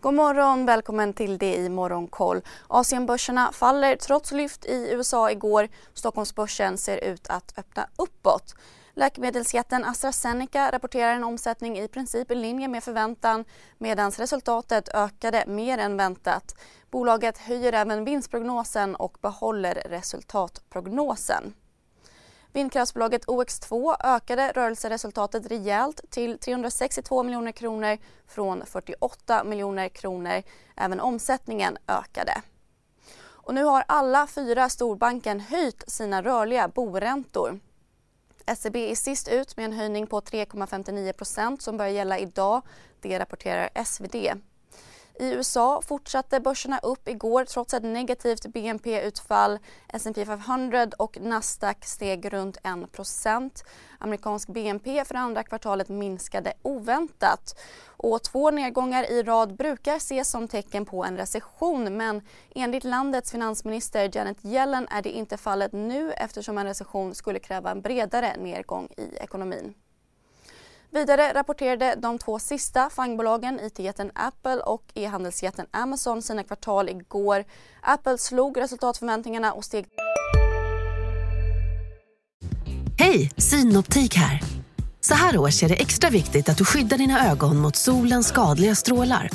God morgon, välkommen till det i Morgonkoll. Asienbörserna faller trots lyft i USA igår. Stockholmsbörsen ser ut att öppna uppåt. Läkemedelsjätten AstraZeneca rapporterar en omsättning i princip i linje med förväntan medan resultatet ökade mer än väntat. Bolaget höjer även vinstprognosen och behåller resultatprognosen. Vindkraftsbolaget OX2 ökade rörelseresultatet rejält till 362 miljoner kronor från 48 miljoner kronor. Även omsättningen ökade. Och nu har alla fyra storbanken höjt sina rörliga boräntor. SEB är sist ut med en höjning på 3,59% som börjar gälla idag. Det rapporterar SvD. I USA fortsatte börserna upp igår trots ett negativt BNP-utfall. S&P 500 och Nasdaq steg runt 1 Amerikansk BNP för andra kvartalet minskade oväntat. Och två nedgångar i rad brukar ses som tecken på en recession men enligt landets finansminister Janet Yellen är det inte fallet nu eftersom en recession skulle kräva en bredare nedgång i ekonomin. Vidare rapporterade de två sista fangbolagen, IT-jätten Apple och e-handelsjätten Amazon sina kvartal igår. Apple slog resultatförväntningarna och steg... Hej, Synoptik här. Så här års är det extra viktigt att du skyddar dina ögon mot solens skadliga strålar.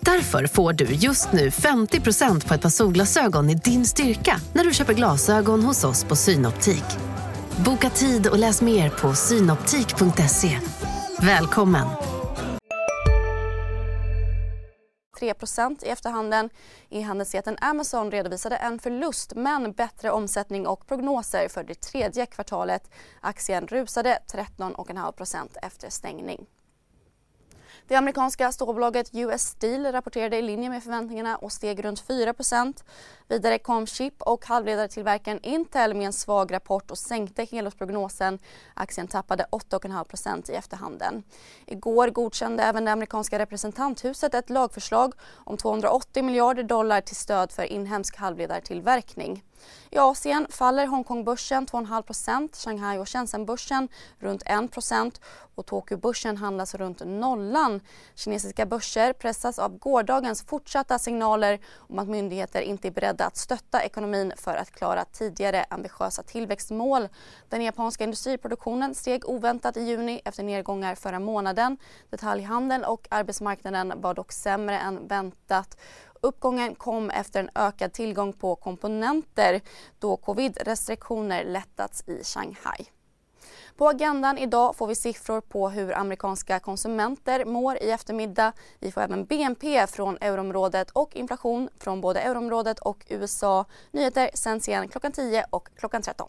Därför får du just nu 50% på ett par solglasögon i din styrka när du köper glasögon hos oss på Synoptik. Boka tid och läs mer på synoptik.se. Välkommen! 3 i efterhanden. E-handelsjätten Amazon redovisade en förlust men bättre omsättning och prognoser för det tredje kvartalet. Aktien rusade 13,5% efter stängning. Det amerikanska stålbolaget US Steel rapporterade i linje med förväntningarna och steg runt 4 Vidare kom chip och halvledartillverkaren Intel med en svag rapport och sänkte helårsprognosen. Aktien tappade 8,5% i efterhanden. Igår godkände även det amerikanska representanthuset ett lagförslag om 280 miljarder dollar till stöd för inhemsk halvledartillverkning. I Asien faller Hongkongbörsen 2,5% Shanghai och Shenzhenbörsen runt 1% och Tokyobörsen handlas runt nollan. Kinesiska börser pressas av gårdagens fortsatta signaler om att myndigheter inte är beredda att stötta ekonomin för att klara tidigare ambitiösa tillväxtmål. Den japanska industriproduktionen steg oväntat i juni efter nedgångar förra månaden. Detaljhandeln och arbetsmarknaden var dock sämre än väntat Uppgången kom efter en ökad tillgång på komponenter då covid-restriktioner lättats i Shanghai. På agendan idag får vi siffror på hur amerikanska konsumenter mår i eftermiddag. Vi får även BNP från euroområdet och inflation från både euroområdet och USA. Nyheter sänds igen klockan 10 och klockan 13.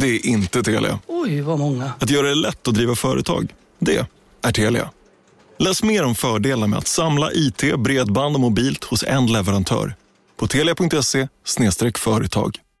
det är inte Telia. Oj, vad många. Att göra det lätt att driva företag, det är Telia. Läs mer om fördelarna med att samla IT, bredband och mobilt hos en leverantör på telia.se företag.